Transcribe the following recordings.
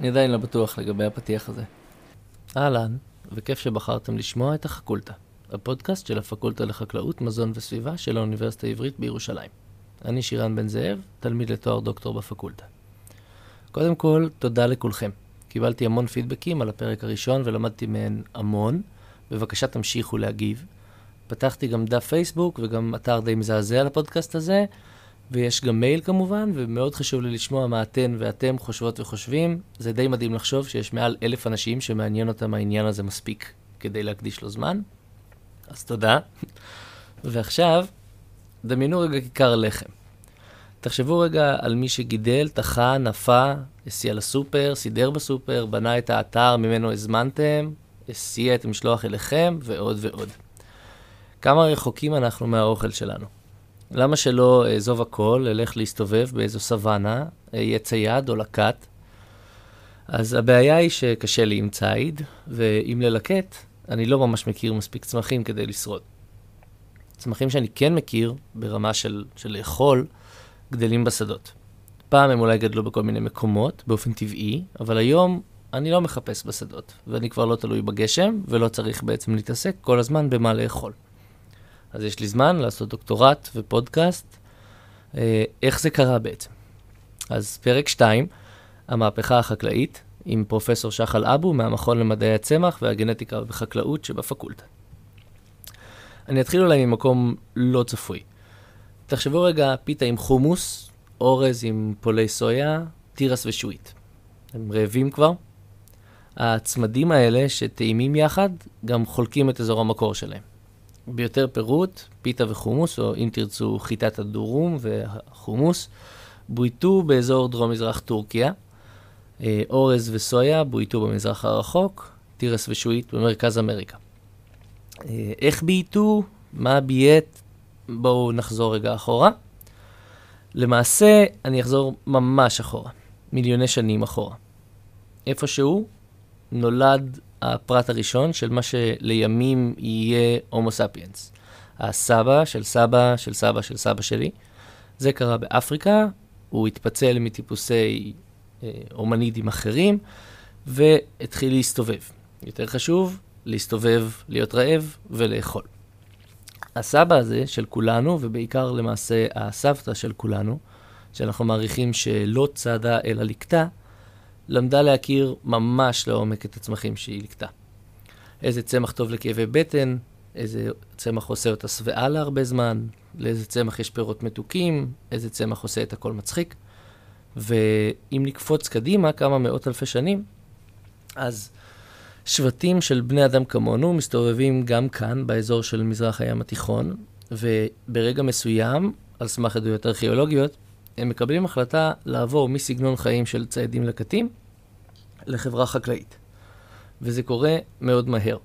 אני עדיין לא בטוח לגבי הפתיח הזה. אהלן, וכיף שבחרתם לשמוע את החקולטה, הפודקאסט של הפקולטה לחקלאות, מזון וסביבה של האוניברסיטה העברית בירושלים. אני שירן בן זאב, תלמיד לתואר דוקטור בפקולטה. קודם כל, תודה לכולכם. קיבלתי המון פידבקים על הפרק הראשון ולמדתי מהן המון. בבקשה תמשיכו להגיב. פתחתי גם דף פייסבוק וגם אתר די מזעזע לפודקאסט הזה, ויש גם מייל כמובן, ומאוד חשוב לי לשמוע מה אתן ואתם חושבות וחושבים. זה די מדהים לחשוב שיש מעל אלף אנשים שמעניין אותם העניין הזה מספיק כדי להקדיש לו זמן. אז תודה. ועכשיו, דמיינו רגע כיכר לחם. תחשבו רגע על מי שגידל, טחן, נפה, הסיע לסופר, סידר בסופר, בנה את האתר ממנו הזמנתם, הסיע את המשלוח אליכם, ועוד ועוד. כמה רחוקים אנחנו מהאוכל שלנו. למה שלא אעזוב הכל, אלך להסתובב באיזו סוואנה, אהיה צייד או לקט? אז הבעיה היא שקשה לי עם ציד, ואם ללקט, אני לא ממש מכיר מספיק צמחים כדי לשרוד. צמחים שאני כן מכיר, ברמה של, של לאכול, גדלים בשדות. פעם הם אולי גדלו בכל מיני מקומות, באופן טבעי, אבל היום אני לא מחפש בשדות, ואני כבר לא תלוי בגשם, ולא צריך בעצם להתעסק כל הזמן במה לאכול. אז יש לי זמן לעשות דוקטורט ופודקאסט. אה, איך זה קרה בעצם? אז פרק 2, המהפכה החקלאית, עם פרופסור שחל אבו מהמכון למדעי הצמח והגנטיקה בחקלאות שבפקולטה. אני אתחיל אולי ממקום לא צפוי. תחשבו רגע פיתה עם חומוס, אורז עם פולי סויה, תירס ושועית. הם רעבים כבר? הצמדים האלה שטעימים יחד, גם חולקים את אזור המקור שלהם. ביותר פירוט, פיתה וחומוס, או אם תרצו חיטת הדורום והחומוס, בויתו באזור דרום-מזרח טורקיה. אה, אורז וסויה בויתו במזרח הרחוק, תירס ושעועית במרכז אמריקה. אה, איך בייתו? מה בייט? בואו נחזור רגע אחורה. למעשה, אני אחזור ממש אחורה, מיליוני שנים אחורה. איפשהו נולד הפרט הראשון של מה שלימים יהיה הומו ספיאנס. הסבא של סבא של סבא של סבא שלי. זה קרה באפריקה, הוא התפצל מטיפוסי אה, הומנידים אחרים, והתחיל להסתובב. יותר חשוב, להסתובב, להיות רעב ולאכול. הסבא הזה של כולנו, ובעיקר למעשה הסבתא של כולנו, שאנחנו מעריכים שלא צעדה אלא לקטה, למדה להכיר ממש לעומק את הצמחים שהיא לקטה. איזה צמח טוב לכאבי בטן, איזה צמח עושה אותה שבעה להרבה זמן, לאיזה צמח יש פירות מתוקים, איזה צמח עושה את הכל מצחיק. ואם נקפוץ קדימה כמה מאות אלפי שנים, אז שבטים של בני אדם כמונו מסתובבים גם כאן, באזור של מזרח הים התיכון, וברגע מסוים, על סמך עדויות ארכיאולוגיות, הם מקבלים החלטה לעבור מסגנון חיים של ציידים לקטים לחברה חקלאית. וזה קורה מאוד מהר.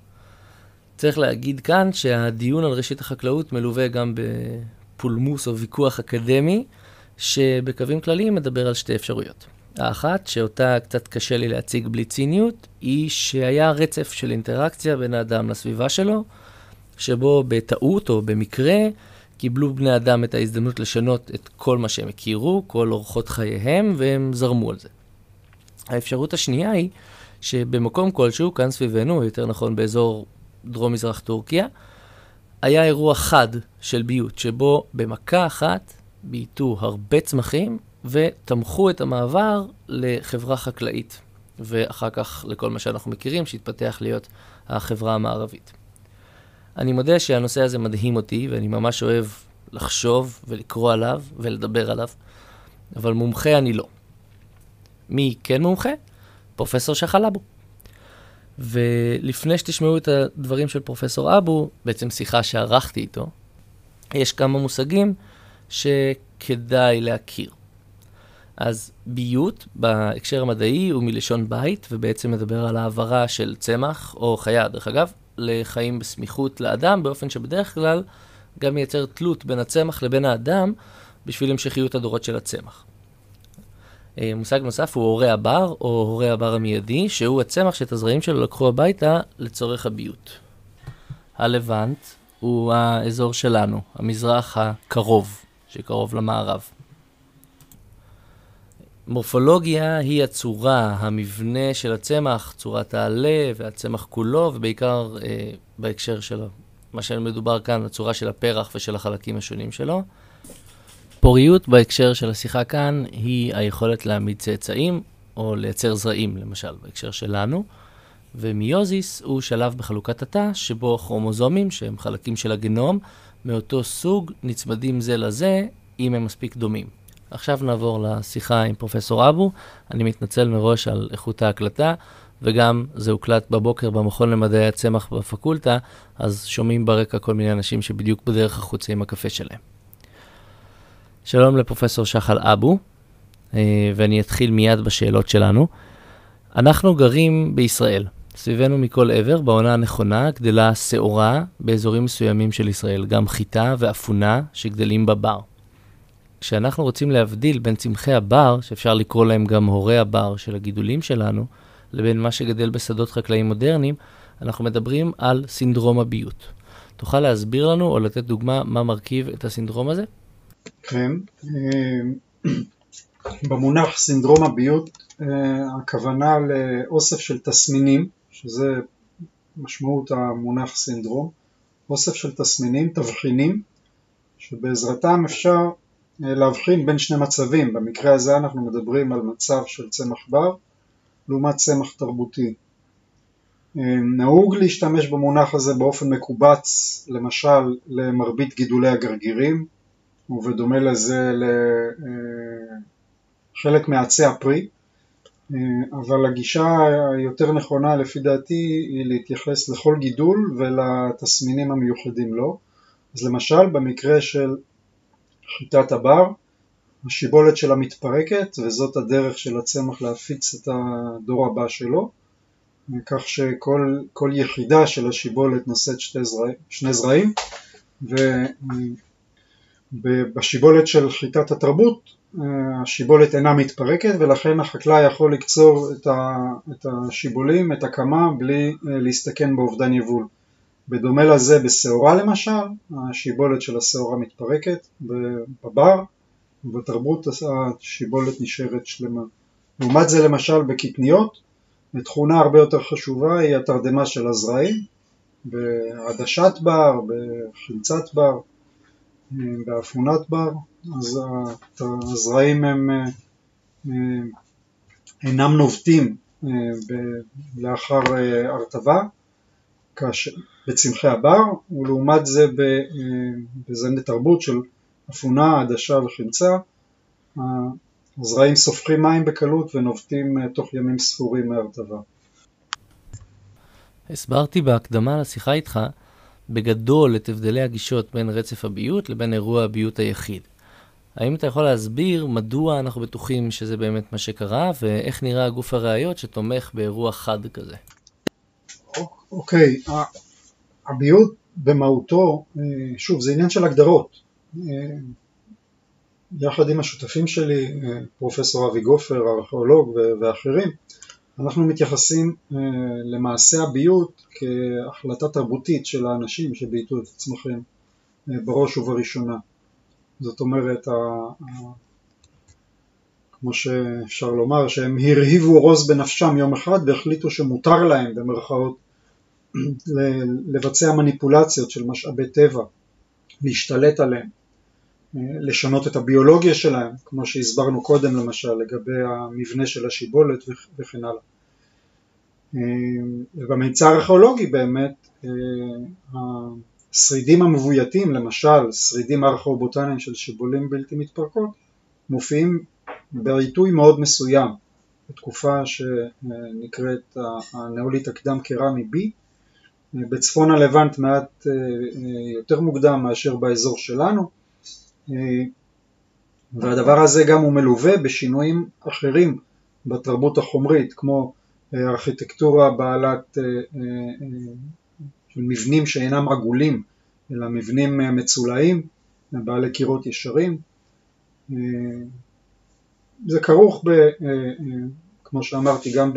צריך להגיד כאן שהדיון על ראשית החקלאות מלווה גם בפולמוס או ויכוח אקדמי, שבקווים כלליים מדבר על שתי אפשרויות. האחת, שאותה קצת קשה לי להציג בלי ציניות, היא שהיה רצף של אינטראקציה בין האדם לסביבה שלו, שבו בטעות או במקרה קיבלו בני אדם את ההזדמנות לשנות את כל מה שהם הכירו, כל אורחות חייהם, והם זרמו על זה. האפשרות השנייה היא שבמקום כלשהו, כאן סביבנו, יותר נכון באזור דרום-מזרח טורקיה, היה אירוע חד של ביות, שבו במכה אחת בייתו הרבה צמחים ותמכו את המעבר לחברה חקלאית, ואחר כך לכל מה שאנחנו מכירים, שהתפתח להיות החברה המערבית. אני מודה שהנושא הזה מדהים אותי, ואני ממש אוהב לחשוב ולקרוא עליו ולדבר עליו, אבל מומחה אני לא. מי כן מומחה? פרופסור שחל אבו. ולפני שתשמעו את הדברים של פרופסור אבו, בעצם שיחה שערכתי איתו, יש כמה מושגים שכדאי להכיר. אז ביות, בהקשר המדעי, הוא מלשון בית, ובעצם מדבר על העברה של צמח, או חיה, דרך אגב, לחיים בסמיכות לאדם, באופן שבדרך כלל גם מייצר תלות בין הצמח לבין האדם, בשביל המשכיות הדורות של הצמח. אה, מושג נוסף הוא הורה הבר, או הורה הבר המיידי, שהוא הצמח שאת הזרעים שלו לקחו הביתה לצורך הביות. הלבנט הוא האזור שלנו, המזרח הקרוב, שקרוב למערב. מורפולוגיה היא הצורה, המבנה של הצמח, צורת העלה והצמח כולו, ובעיקר אה, בהקשר של מה שמדובר כאן, הצורה של הפרח ושל החלקים השונים שלו. פוריות בהקשר של השיחה כאן היא היכולת להעמיד צאצאים או לייצר זרעים, למשל, בהקשר שלנו. ומיוזיס הוא שלב בחלוקת התא שבו כרומוזומים, שהם חלקים של הגנום, מאותו סוג נצמדים זה לזה אם הם מספיק דומים. עכשיו נעבור לשיחה עם פרופסור אבו. אני מתנצל מראש על איכות ההקלטה, וגם זה הוקלט בבוקר במכון למדעי הצמח בפקולטה, אז שומעים ברקע כל מיני אנשים שבדיוק בדרך החוצה עם הקפה שלהם. שלום לפרופסור שחל אבו, אה, ואני אתחיל מיד בשאלות שלנו. אנחנו גרים בישראל. סביבנו מכל עבר, בעונה הנכונה, גדלה שעורה באזורים מסוימים של ישראל, גם חיטה ואפונה שגדלים בבר. כשאנחנו רוצים להבדיל בין צמחי הבר, שאפשר לקרוא להם גם הורי הבר של הגידולים שלנו, לבין מה שגדל בשדות חקלאיים מודרניים, אנחנו מדברים על סינדרום הביוט. תוכל להסביר לנו או לתת דוגמה מה מרכיב את הסינדרום הזה? כן, אה, במונח סינדרום הביוט אה, הכוונה לאוסף של תסמינים, שזה משמעות המונח סינדרום, אוסף של תסמינים, תבחינים, שבעזרתם אפשר להבחין בין שני מצבים, במקרה הזה אנחנו מדברים על מצב של צמח בר לעומת צמח תרבותי. אה, נהוג להשתמש במונח הזה באופן מקובץ למשל למרבית גידולי הגרגירים ובדומה לזה לחלק אה, מעצי הפרי. אבל הגישה היותר נכונה לפי דעתי היא להתייחס לכל גידול ולתסמינים המיוחדים לו. אז למשל במקרה של חיטת הבר, השיבולת שלה מתפרקת וזאת הדרך של הצמח להפיץ את הדור הבא שלו כך שכל יחידה של השיבולת נושאת שתי זרע, שני זרעים ובשיבולת של חיטת התרבות השיבולת אינה מתפרקת ולכן החקלאי יכול לקצור את השיבולים, את הקמה, בלי להסתכן באובדן יבול. בדומה לזה בשעורה למשל, השיבולת של השעורה מתפרקת בבר, ובתרבות השיבולת נשארת שלמה. לעומת זה למשל בקטניות, תכונה הרבה יותר חשובה היא התרדמה של הזרעים, בעדשת בר, בחלצת בר, באפונת בר, אז הזרעים הם אינם נובטים אה, לאחר אה, הרטבה, כאשר בצמחי הבר, ולעומת זה בזני תרבות של אפונה, עדשה וחמצה, הזרעים סופחים מים בקלות ונובטים אה, תוך ימים ספורים מהרטבה. הסברתי בהקדמה לשיחה איתך בגדול את הבדלי הגישות בין רצף הביוט לבין אירוע הביוט היחיד. האם אתה יכול להסביר מדוע אנחנו בטוחים שזה באמת מה שקרה, ואיך נראה הגוף הראיות שתומך באירוע חד כזה? אוקיי, okay. הביוט במהותו, אה, שוב זה עניין של הגדרות, אה, יחד עם השותפים שלי, אה, פרופסור אבי גופר, ארכיאולוג ואחרים, אנחנו מתייחסים למעשה הביוט כהחלטה תרבותית של האנשים שבייתו את הצמחים בראש ובראשונה. זאת אומרת, כמו שאפשר לומר, שהם הרהיבו רוז בנפשם יום אחד והחליטו שמותר להם במרכאות לבצע מניפולציות של משאבי טבע, להשתלט עליהם, לשנות את הביולוגיה שלהם, כמו שהסברנו קודם למשל לגבי המבנה של השיבולת וכן הלאה. ובמיצר הארכיאולוגי באמת השרידים המבויתים, למשל שרידים ארכיאובוטניים של שיבולים בלתי מתפרקות, מופיעים בעיתוי מאוד מסוים, בתקופה שנקראת הנאוליט הקדם קרמי B בצפון הלבנט מעט אה, אה, יותר מוקדם מאשר באזור שלנו. אה, והדבר הזה גם הוא מלווה בשינויים אחרים בתרבות החומרית כמו ארכיטקטורה בעלת של מבנים שאינם עגולים אלא מבנים מצולעים בעלי קירות ישרים. זה כרוך ב, כמו שאמרתי גם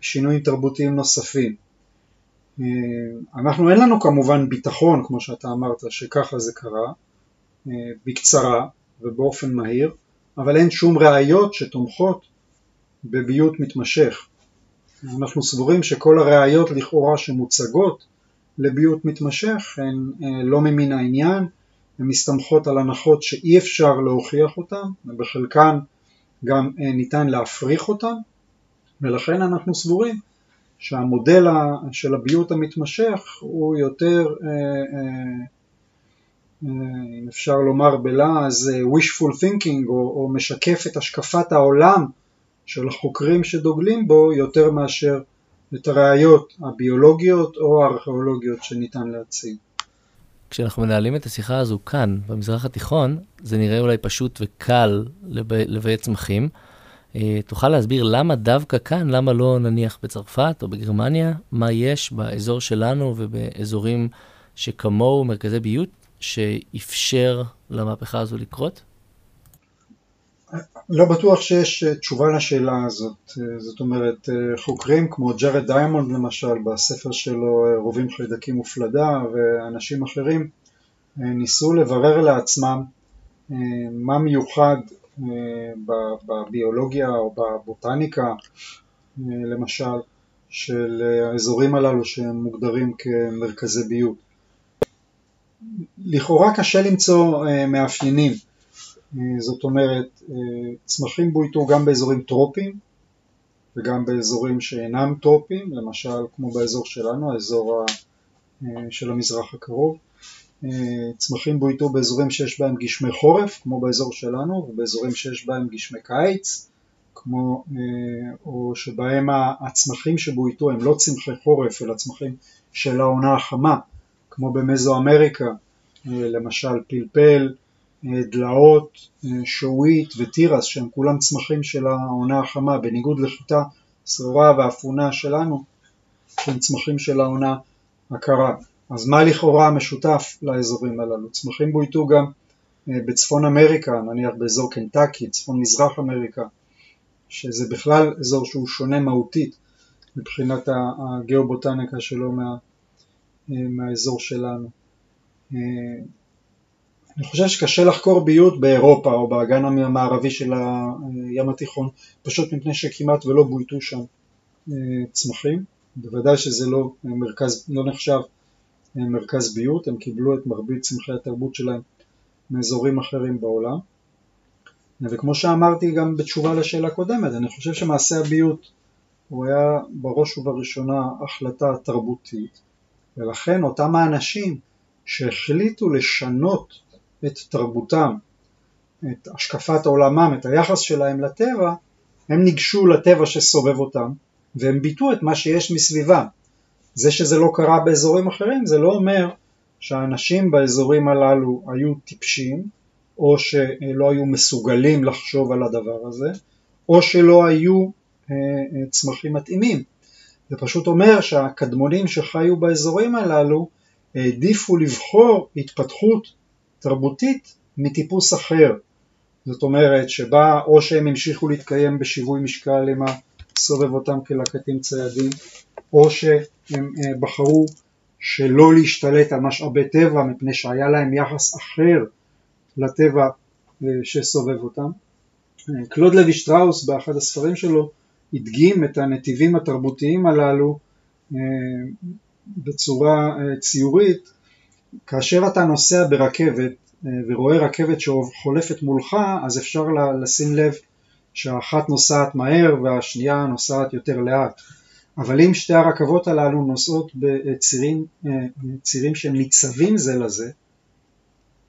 בשינויים תרבותיים נוספים אנחנו אין לנו כמובן ביטחון כמו שאתה אמרת שככה זה קרה אה, בקצרה ובאופן מהיר אבל אין שום ראיות שתומכות בביות מתמשך. אנחנו סבורים שכל הראיות לכאורה שמוצגות לביות מתמשך הן אה, לא ממין העניין, הן מסתמכות על הנחות שאי אפשר להוכיח אותן, ובחלקן גם אה, ניתן להפריך אותן, ולכן אנחנו סבורים שהמודל של הביות המתמשך הוא יותר, אה, אם אפשר לומר בלעז wishful thinking או, או משקף את השקפת העולם של החוקרים שדוגלים בו יותר מאשר את הראיות הביולוגיות או הארכיאולוגיות שניתן להציג. כשאנחנו מנהלים את השיחה הזו כאן, במזרח התיכון, זה נראה אולי פשוט וקל לביית צמחים. אה, תוכל להסביר למה דווקא כאן, למה לא נניח בצרפת או בגרמניה, מה יש באזור שלנו ובאזורים שכמוהו מרכזי ביות, שאפשר למהפכה הזו לקרות? לא בטוח שיש אה, תשובה לשאלה הזאת, אה, זאת אומרת חוקרים כמו ג'רד דיימונד למשל בספר שלו רובים חיידקים ופלדה ואנשים אחרים ניסו לברר לעצמם מה מיוחד בביולוגיה או בבוטניקה למשל של האזורים הללו שהם מוגדרים כמרכזי ביות. לכאורה קשה למצוא מאפיינים אה, זאת אומרת אה, צמחים בויתו גם באזורים טרופיים וגם באזורים שאינם טרופיים, למשל כמו באזור שלנו, האזור אה, של המזרח הקרוב. צמחים בויתו באזורים שיש בהם גשמי חורף, כמו באזור שלנו, ובאזורים שיש בהם גשמי קיץ, כמו, או שבהם הצמחים שבויתו הם לא צמחי חורף אלא צמחים של העונה החמה, כמו במזו אמריקה, למשל פלפל, דלאות, שועית ותירס שהם כולם צמחים של העונה החמה בניגוד לחיטה, שרורה ואפונה שלנו שהם צמחים של העונה הקרה. אז מה לכאורה המשותף לאזורים הללו? צמחים בויתו גם אה, בצפון אמריקה, נניח באזור קנטקי, צפון מזרח אמריקה, שזה בכלל אזור שהוא שונה מהותית מבחינת הגיאובוטניקה שלו מה, אה, מהאזור שלנו. אה, אני חושב שקשה לחקור ביות באירופה או באגן המערבי של הים התיכון פשוט מפני שכמעט ולא בויתו שם צמחים, בוודאי שזה לא, מרכז, לא נחשב מרכז ביות, הם קיבלו את מרבית צמחי התרבות שלהם מאזורים אחרים בעולם וכמו שאמרתי גם בתשובה לשאלה קודמת, אני חושב שמעשה הביות הוא היה בראש ובראשונה החלטה תרבותית ולכן אותם האנשים שהחליטו לשנות את תרבותם, את השקפת עולמם, את היחס שלהם לטבע, הם ניגשו לטבע שסובב אותם והם ביטאו את מה שיש מסביבם. זה שזה לא קרה באזורים אחרים זה לא אומר שהאנשים באזורים הללו היו טיפשים או שלא היו מסוגלים לחשוב על הדבר הזה או שלא היו אה, אה, צמחים מתאימים. זה פשוט אומר שהקדמונים שחיו באזורים הללו העדיפו לבחור התפתחות תרבותית מטיפוס אחר זאת אומרת שבה או שהם המשיכו להתקיים בשיווי משקל עם הסובב אותם כלקטים ציידים או שהם אה, בחרו שלא להשתלט על משאבי טבע מפני שהיה להם יחס אחר לטבע אה, שסובב אותם. אה, קלוד לוי שטראוס באחד הספרים שלו הדגים את הנתיבים התרבותיים הללו בצורה ציורית כאשר אתה נוסע ברכבת אה, ורואה רכבת שחולפת מולך אז אפשר לשים לב שהאחת נוסעת מהר והשנייה נוסעת יותר לאט אבל אם שתי הרכבות הללו נוסעות בצירים אה, צירים שהם ניצבים זה לזה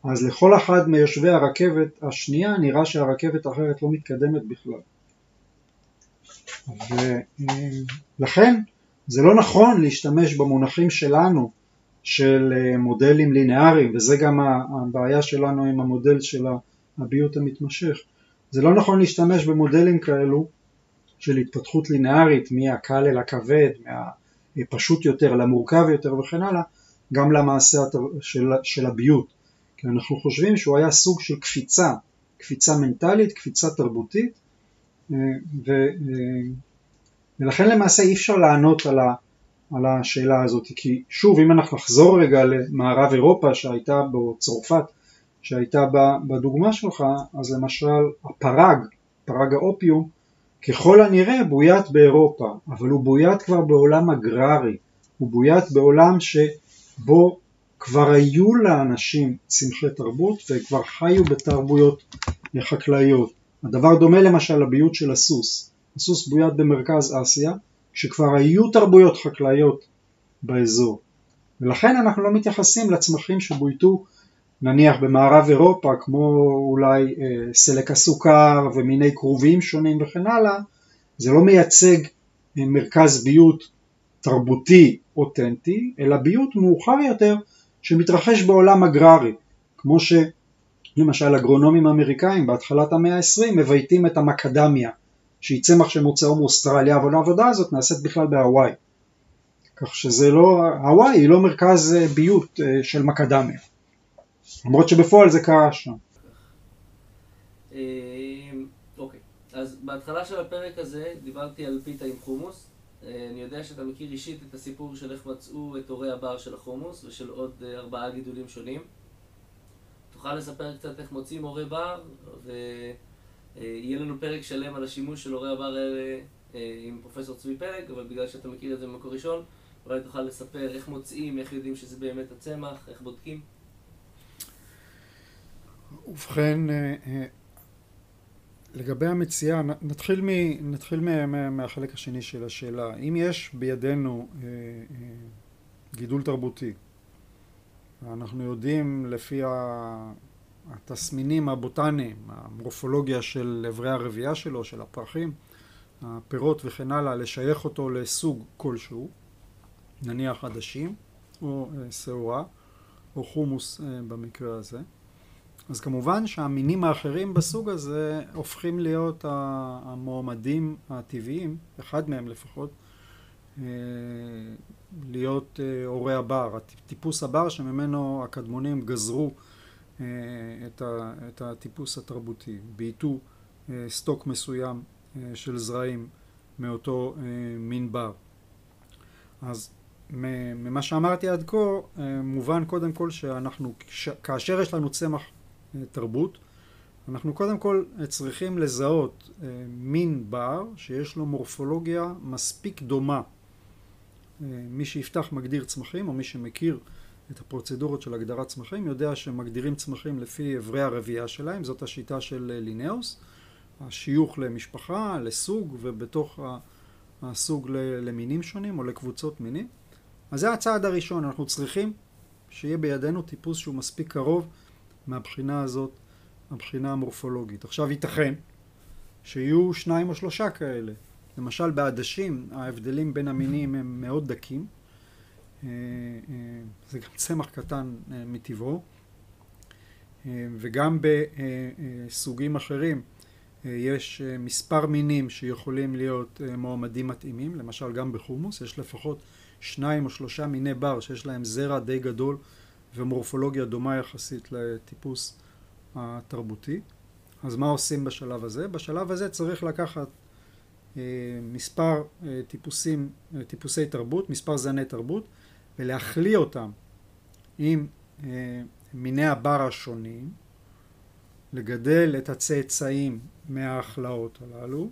אז לכל אחד מיושבי הרכבת השנייה נראה שהרכבת האחרת לא מתקדמת בכלל. ולכן זה לא נכון להשתמש במונחים שלנו של אה, מודלים לינאריים וזה גם הבעיה שלנו עם המודל של הביות המתמשך. זה לא נכון להשתמש במודלים כאלו של התפתחות לינארית מהקל אל הכבד, מהפשוט יותר למורכב יותר וכן הלאה גם למעשה של, של הביות כי אנחנו חושבים שהוא היה סוג של קפיצה, קפיצה מנטלית, קפיצה תרבותית אה, ו, אה, ולכן למעשה אי אפשר לענות על ה... על השאלה הזאת. כי שוב אם אנחנו נחזור רגע למערב אירופה שהייתה בו צרפת שהייתה בדוגמה שלך, אז למשל הפרג, פרג האופיום, ככל הנראה בוית באירופה, אבל הוא בוית כבר בעולם אגררי, הוא בוית בעולם שבו כבר היו לאנשים צמחי תרבות וכבר חיו בתרבויות חקלאיות. הדבר דומה למשל לביות של הסוס. הסוס בוית במרכז אסיה, כשכבר היו תרבויות חקלאיות באזור. ולכן אנחנו לא מתייחסים לצמחים שבויתו נניח במערב אירופה כמו אולי אה, סלק הסוכר ומיני כרובים שונים וכן הלאה, זה לא מייצג אה, מרכז ביות תרבותי אותנטי, אלא ביות מאוחר יותר שמתרחש בעולם אגררי, כמו שלמשל אגרונומים אמריקאים בהתחלת המאה ה-20 מבייתים את המקדמיה, שהיא צמח שמוצאו מאוסטרליה, אבל העבודה הזאת נעשית בכלל בהוואי. כך שזה לא, הוואי היא לא מרכז אה, ביות של מקדמיה, למרות שבפועל זה קרה שם. אה, אוקיי, אז בהתחלה של הפרק הזה דיברתי על פיתה עם חומוס. אני יודע שאתה מכיר אישית את הסיפור של איך מצאו את הורי הבר של החומוס ושל עוד ארבעה גידולים שונים. תוכל לספר קצת איך מוצאים הורי בר, ויהיה לנו פרק שלם על השימוש של הורי הבר האלה עם פרופסור צבי פלג, אבל בגלל שאתה מכיר את זה במקור ראשון, אולי תוכל לספר איך מוצאים, איך יודעים שזה באמת הצמח, איך בודקים? ובכן, אה, אה, לגבי המציאה, נתחיל, מ, נתחיל מהחלק השני של השאלה. אם יש בידינו אה, גידול תרבותי, אנחנו יודעים לפי התסמינים הבוטניים, המורפולוגיה של אברי הרבייה שלו, של הפרחים, הפירות וכן הלאה, לשייך אותו לסוג כלשהו, נניח עדשים או שעורה או חומוס במקרה הזה. אז כמובן שהמינים האחרים בסוג הזה הופכים להיות המועמדים הטבעיים, אחד מהם לפחות, אה, להיות הורי הבר, טיפוס הבר שממנו הקדמונים גזרו את הטיפוס התרבותי, בעיטו סטוק מסוים של זרעים מאותו מין בר. אז ממה שאמרתי עד כה, אה, מובן קודם כל שאנחנו, כאשר יש לנו צמח אה, תרבות, אנחנו קודם כל צריכים לזהות אה, מין בר שיש לו מורפולוגיה מספיק דומה. מי שיפתח מגדיר צמחים, או מי שמכיר את הפרוצדורות של הגדרת צמחים, יודע שמגדירים צמחים לפי אברי הרבייה שלהם, זאת השיטה של לינאוס, השיוך למשפחה, לסוג, ובתוך הסוג למינים שונים או לקבוצות מינים. אז זה הצעד הראשון, אנחנו צריכים שיהיה בידינו טיפוס שהוא מספיק קרוב מהבחינה הזאת, הבחינה המורפולוגית. עכשיו ייתכן שיהיו שניים או שלושה כאלה. למשל בעדשים ההבדלים בין המינים הם מאוד דקים. אה, אה, זה גם צמח קטן אה, מטבעו. וגם בסוגים אחרים יש מספר מינים שיכולים להיות מועמדים מתאימים, למשל גם בחומוס יש לפחות שניים או שלושה מיני בר שיש להם זרע די גדול ומורפולוגיה דומה יחסית לטיפוס התרבותי. אז מה עושים בשלב הזה? בשלב הזה צריך לקחת אה, מספר אה, טיפוסים, אה, טיפוסי תרבות, מספר זני תרבות, ולהחליא אותם עם מיני הבר השונים, לגדל את הצאצאים מההכלאות הללו,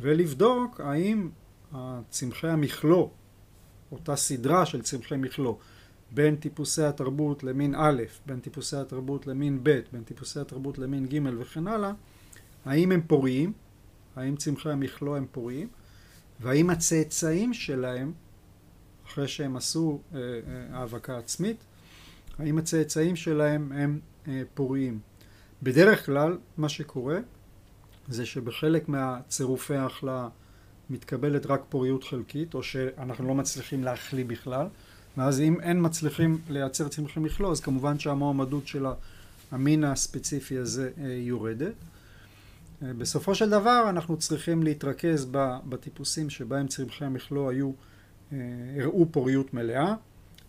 ולבדוק האם צמחי המכלוא אותה סדרה של צמחי מכלוא בין טיפוסי התרבות למין א', בין טיפוסי התרבות למין ב', בין טיפוסי התרבות למין ג' וכן הלאה, האם הם פוריים, האם צמחי המכלוא הם פוריים, והאם הצאצאים שלהם, אחרי שהם עשו אה, אה, האבקה עצמית, האם הצאצאים שלהם הם אה, פוריים. בדרך כלל מה שקורה זה שבחלק מהצירופי ההחלאה מתקבלת רק פוריות חלקית, או שאנחנו לא מצליחים להחליא בכלל, ואז אם אין מצליחים לייצר צמחי מכלוא, אז כמובן שהמועמדות של המין הספציפי הזה אה, יורדת. אה, בסופו של דבר אנחנו צריכים להתרכז בטיפוסים שבהם צמחי המכלוא היו, אה, הראו פוריות מלאה,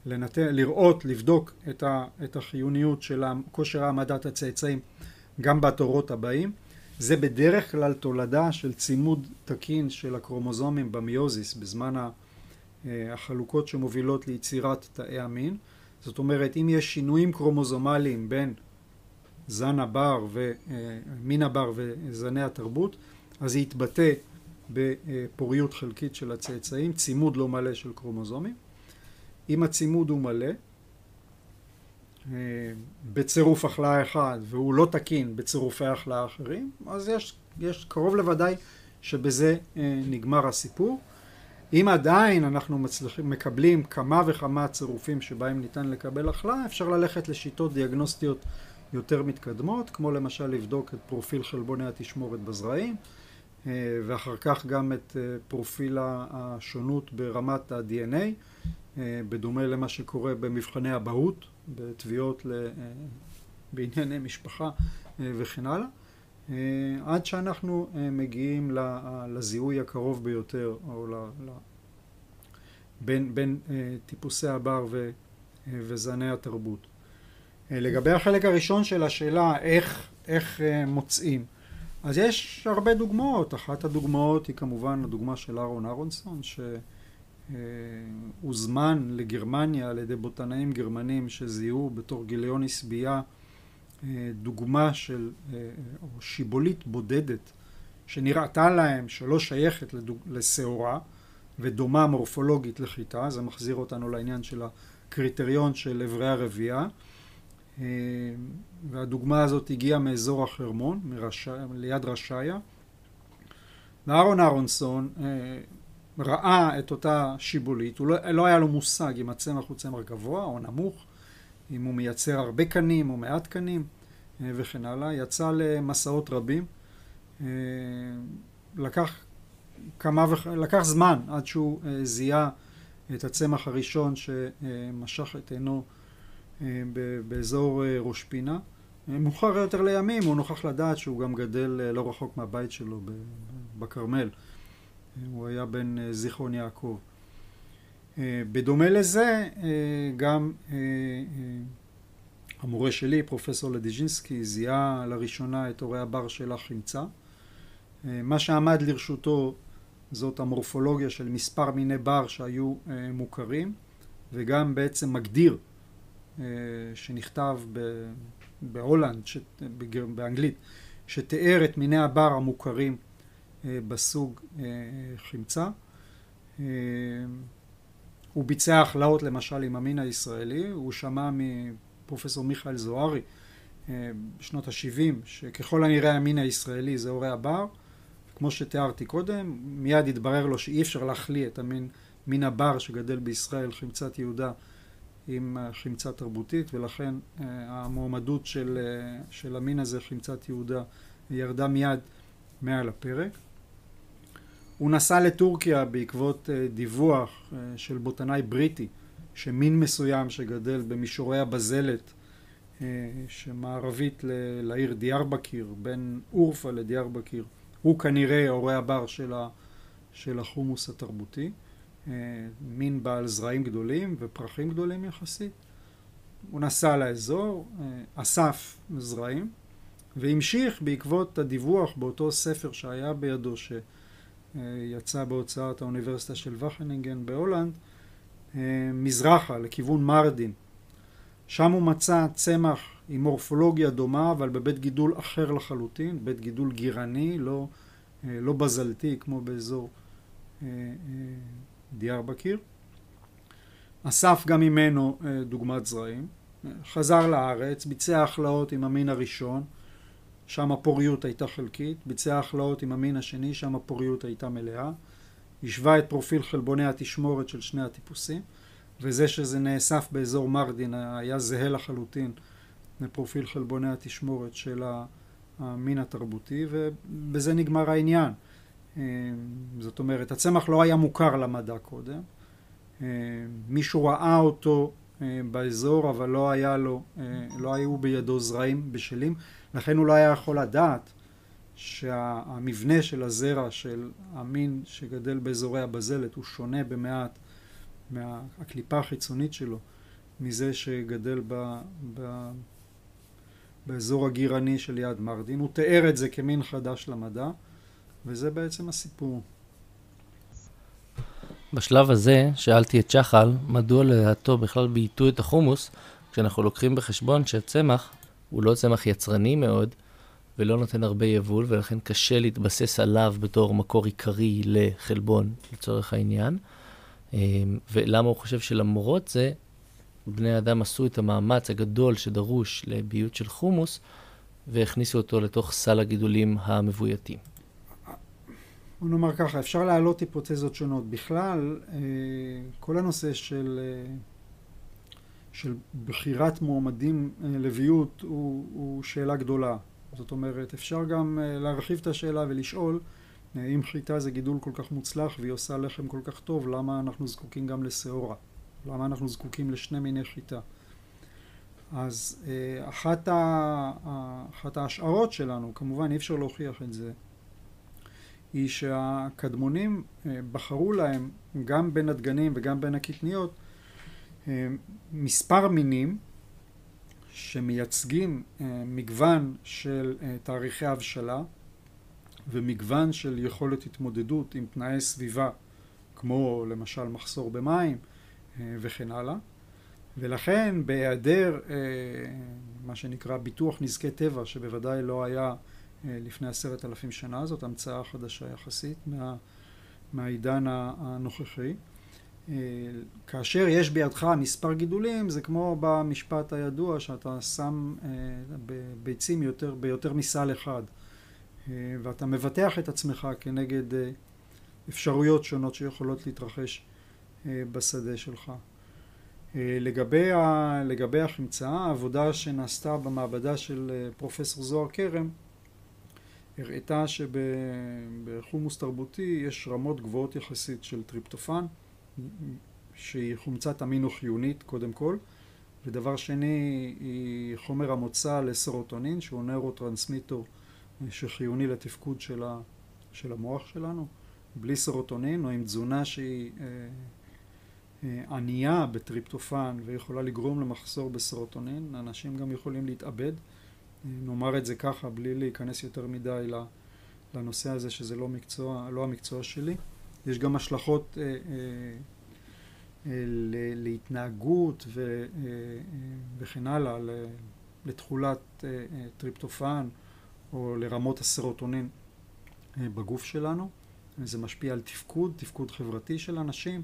לנת... לראות, לבדוק את החיוניות של כושר העמדת הצאצאים גם בתורות הבאים. זה בדרך כלל תולדה של צימוד תקין של הקרומוזומים במיוזיס בזמן אה, החלוקות שמובילות ליצירת תאי המין. זאת אומרת, אם יש שינויים קרומוזומליים בין זן הבר ומין הבר וזני התרבות, אז זה יתבטא בפוריות חלקית של הצאצאים, צימוד לא מלא של קרומוזומים. אם הצימוד הוא מלא, בצירוף החלאה אחד והוא לא תקין בצירופי החלאה אחרים, אז יש, יש קרוב לוודאי שבזה נגמר הסיפור. אם עדיין אנחנו מצליחים, מקבלים כמה וכמה צירופים שבהם ניתן לקבל החלאה, אפשר ללכת לשיטות דיאגנוסטיות יותר מתקדמות, כמו למשל לבדוק את פרופיל חלבוני התשמורת בזרעים, אה, ואחר כך גם את אה, פרופיל השונות ברמת ה-DNA, אה, בדומה למה שקורה במבחני אבהות, בתביעות בענייני משפחה וכן הלאה. עד שאנחנו מגיעים לזיהוי הקרוב ביותר, או ל, ל, בין, בין טיפוסי הבר ו, וזני התרבות. לגבי החלק הראשון של השאלה, איך, איך מוצאים, אז יש הרבה דוגמאות, אחת הדוגמאות היא כמובן הדוגמה של אהרון אהרונסון, שהוזמן לגרמניה על ידי בוטנאים גרמנים שזיהו בתור גיליון הסבייה דוגמה של, או שיבולית בודדת שנראתה להם שלא שייכת לשעורה ודומה מורפולוגית לחיטה, זה מחזיר אותנו לעניין של הקריטריון של אברי הרבייה. והדוגמה הזאת הגיעה מאזור החרמון, מרש... ליד רשאיה. ואהרון אהרונסון ראה את אותה שיבולית, הוא לא, לא היה לו מושג אם הצמח הוא צמח גבוה או נמוך, אם הוא מייצר הרבה קנים או מעט קנים וכן הלאה, יצא למסעות רבים, לקח כמה וח... לקח זמן עד שהוא זיהה את הצמח הראשון שמשך את עינו באזור ראש פינה. מאוחר יותר לימים הוא נוכח לדעת שהוא גם גדל לא רחוק מהבית שלו בכרמל. הוא היה בן זיכרון יעקב. בדומה לזה גם המורה שלי, פרופסור לדיז'ינסקי, זיהה לראשונה את הורי הבר של החמצה. מה שעמד לרשותו זאת המורפולוגיה של מספר מיני בר שהיו מוכרים וגם בעצם מגדיר שנכתב בהולנד, באנגלית, שתיאר את מיני הבר המוכרים בסוג חמצה. הוא ביצע הכלאות למשל עם המין הישראלי, הוא שמע מפרופסור מיכאל זוהרי בשנות ה-70 שככל הנראה המין הישראלי זה הורי הבר, כמו שתיארתי קודם, מיד התברר לו שאי אפשר להחליא את המין מין הבר שגדל בישראל, חמצת יהודה, עם חמצה תרבותית ולכן המועמדות של, של המין הזה, חמצת יהודה, ירדה מיד מעל הפרק. הוא נסע לטורקיה בעקבות דיווח של בוטנאי בריטי שמין מסוים שגדל במישורי הבזלת שמערבית לעיר דיארבקיר, בין אורפה לדיארבקיר, הוא כנראה הורה הבר של, של החומוס התרבותי. מין בעל זרעים גדולים ופרחים גדולים יחסית. הוא נסע לאזור, אסף זרעים והמשיך בעקבות הדיווח באותו ספר שהיה בידו שיצא בהוצאת האוניברסיטה של וכנינגן בהולנד מזרחה לכיוון מרדין. שם הוא מצא צמח עם מורפולוגיה דומה אבל בבית גידול אחר לחלוטין, בית גידול גירני, לא, לא בזלתי כמו באזור דיארבקיר. אסף גם ממנו דוגמת זרעים. חזר לארץ, ביצע הכלאות עם המין הראשון, שם הפוריות הייתה חלקית, ביצע הכלאות עם המין השני, שם הפוריות הייתה מלאה. השווה את פרופיל חלבוני התשמורת של שני הטיפוסים, וזה שזה נאסף באזור מרדין היה זהה לחלוטין לפרופיל חלבוני התשמורת של המין התרבותי, ובזה נגמר העניין. זאת אומרת, הצמח לא היה מוכר למדע קודם, מישהו ראה אותו באזור אבל לא היה לו, לא היו בידו זרעים בשלים, לכן הוא לא היה יכול לדעת שהמבנה של הזרע של המין שגדל באזורי הבזלת הוא שונה במעט מהקליפה החיצונית שלו מזה שגדל ב, ב, באזור הגירני של יד מרדין. הוא תיאר את זה כמין חדש למדע וזה בעצם הסיפור. בשלב הזה שאלתי את שחל מדוע לדעתו בכלל בייתו את החומוס כשאנחנו לוקחים בחשבון שהצמח הוא לא צמח יצרני מאוד, ולא נותן הרבה יבול, ולכן קשה להתבסס עליו בתור מקור עיקרי לחלבון, לצורך העניין. אמ, ולמה הוא חושב שלמרות זה, בני האדם עשו את המאמץ הגדול שדרוש לביות של חומוס, והכניסו אותו לתוך סל הגידולים המבויתים. בוא נאמר ככה, אפשר להעלות היפותזות שונות. בכלל, אה, כל הנושא של, אה, של בחירת מועמדים אה, לביות הוא, הוא שאלה גדולה. זאת אומרת, אפשר גם להרחיב את השאלה ולשאול אם חיטה זה גידול כל כך מוצלח והיא עושה לחם כל כך טוב, למה אנחנו זקוקים גם לשעורה? למה אנחנו זקוקים לשני מיני חיטה? אז אחת, ה, אחת ההשערות שלנו, כמובן אי אפשר להוכיח את זה, היא שהקדמונים אה, בחרו להם גם בין הדגנים וגם בין הקטניות אה, מספר מינים שמייצגים אה, מגוון של תאריכי הבשלה ומגוון של יכולת התמודדות עם תנאי סביבה כמו למשל מחסור במים וכן הלאה ולכן בהיעדר מה שנקרא ביטוח נזקי טבע שבוודאי לא היה אה, לפני עשרת אלפים שנה, זאת המצאה חדשה יחסית מה, מהעידן הנוכחי. אה, כאשר יש בידך מספר גידולים, זה כמו במשפט הידוע שאתה שם אה, ביצים יותר, ביותר מסל אחד, ואתה מבטח את עצמך כנגד אפשרויות שונות שיכולות להתרחש בשדה שלך. לגבי, ה, לגבי החמצה, העבודה שנעשתה במעבדה של פרופסור זוהר כרם הראתה שבחומוס תרבותי יש רמות גבוהות יחסית של טריפטופן שהיא חומצת אמינו חיונית קודם כל. ודבר שני היא חומר המוצא לסרוטונין שהוא נוירוטרנסמיטור שחיוני לתפקוד של, ה, של המוח שלנו. בלי סרוטונין או עם תזונה שהיא אה, אה, ענייה בטריפטופן ויכולה לגרום למחסור בסרוטונין אנשים גם יכולים להתאבד. נאמר את זה ככה בלי להיכנס יותר מדי לנושא הזה שזה לא מקצוע, לא המקצוע שלי. יש גם השלכות אה, אה, אה, להתנהגות וכן הלאה, לתכולת טריפטופן או לרמות הסרוטונין בגוף שלנו. זה משפיע על תפקוד, תפקוד חברתי של אנשים.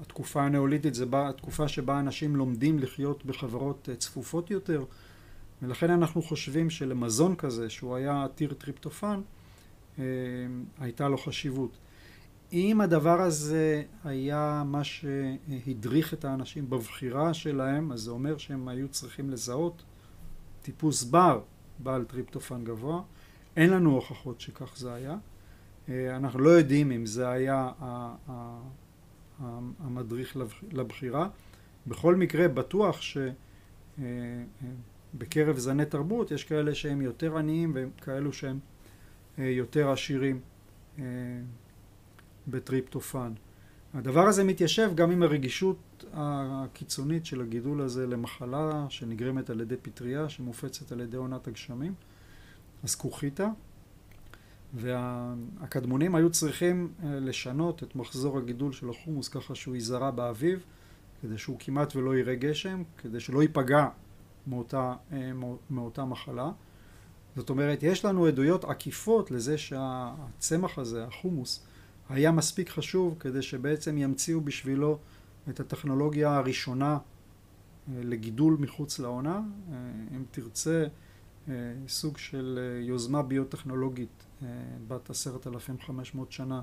התקופה הנאוליתית זה בא, התקופה שבה אנשים לומדים לחיות בחברות צפופות יותר. ולכן אנחנו חושבים שלמזון כזה, שהוא היה עתיר טריפטופן, הייתה לו חשיבות. אם הדבר הזה היה מה שהדריך את האנשים בבחירה שלהם, אז זה אומר שהם היו צריכים לזהות טיפוס בר בעל טריפטופן גבוה. אין לנו הוכחות שכך זה היה. אה, אנחנו לא יודעים אם זה היה המדריך לבחירה. בכל מקרה בטוח ש... אה, זני תרבות יש כאלה שהם יותר עניים וכאלו שהם אה, יותר עשירים אה, בטריפטופן. הדבר הזה מתיישב גם עם הרגישות הקיצונית של הגידול הזה למחלה שנגרמת על ידי פטריה שמופצת על ידי עונת הגשמים, הסקוכיתה, והקדמונים היו צריכים אה, לשנות את מחזור הגידול של החומוס ככה שהוא ייזרע באביב, כדי שהוא כמעט ולא יראה גשם, כדי שלא ייפגע מאותה, אה, מאותה מחלה. זאת אומרת, יש לנו עדויות עקיפות לזה שהצמח הזה, החומוס, היה מספיק חשוב כדי שבעצם ימציאו בשבילו את הטכנולוגיה הראשונה אה, לגידול מחוץ לעונה. אה, אם תרצה, סוג של יוזמה ביוטכנולוגית בת עשרת אלפים חמש מאות שנה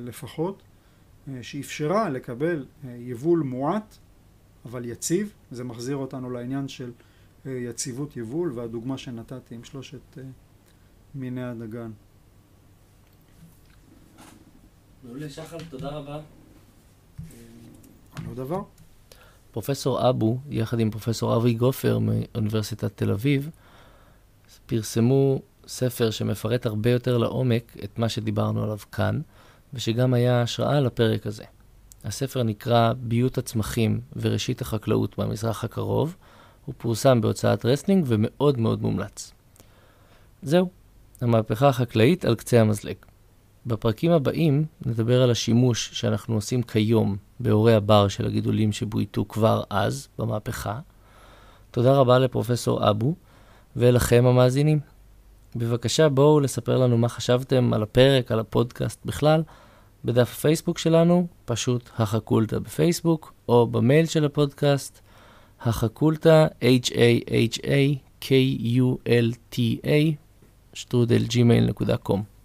לפחות, שאפשרה לקבל יבול מועט אבל יציב, זה מחזיר אותנו לעניין של אה, יציבות יבול והדוגמה שנתתי עם שלושת אה, מיני הדגן. מעולה, שחר, תודה רבה. אה, לא דבר. פרופסור אבו, יחד עם פרופסור אבי גופר מאוניברסיטת תל אביב, פרסמו ספר שמפרט הרבה יותר לעומק את מה שדיברנו עליו כאן, ושגם היה השראה לפרק הזה. הספר נקרא ביות הצמחים וראשית החקלאות במזרח הקרוב. הוא פורסם בהוצאת רסלינג ומאוד מאוד מומלץ. זהו, המהפכה החקלאית על קצה המזלג. בפרקים הבאים נדבר על השימוש שאנחנו עושים כיום בהורי הבר של הגידולים שבויתו כבר אז, במהפכה. תודה רבה לפרופסור עבו ולכם המאזינים. בבקשה בואו לספר לנו מה חשבתם על הפרק, על הפודקאסט בכלל, בדף הפייסבוק שלנו, פשוט החקולטה בפייסבוק, או במייל של הפודקאסט, החקולטה, H-A-H-A-K-U-L-T-A, שטרודל gmail.com.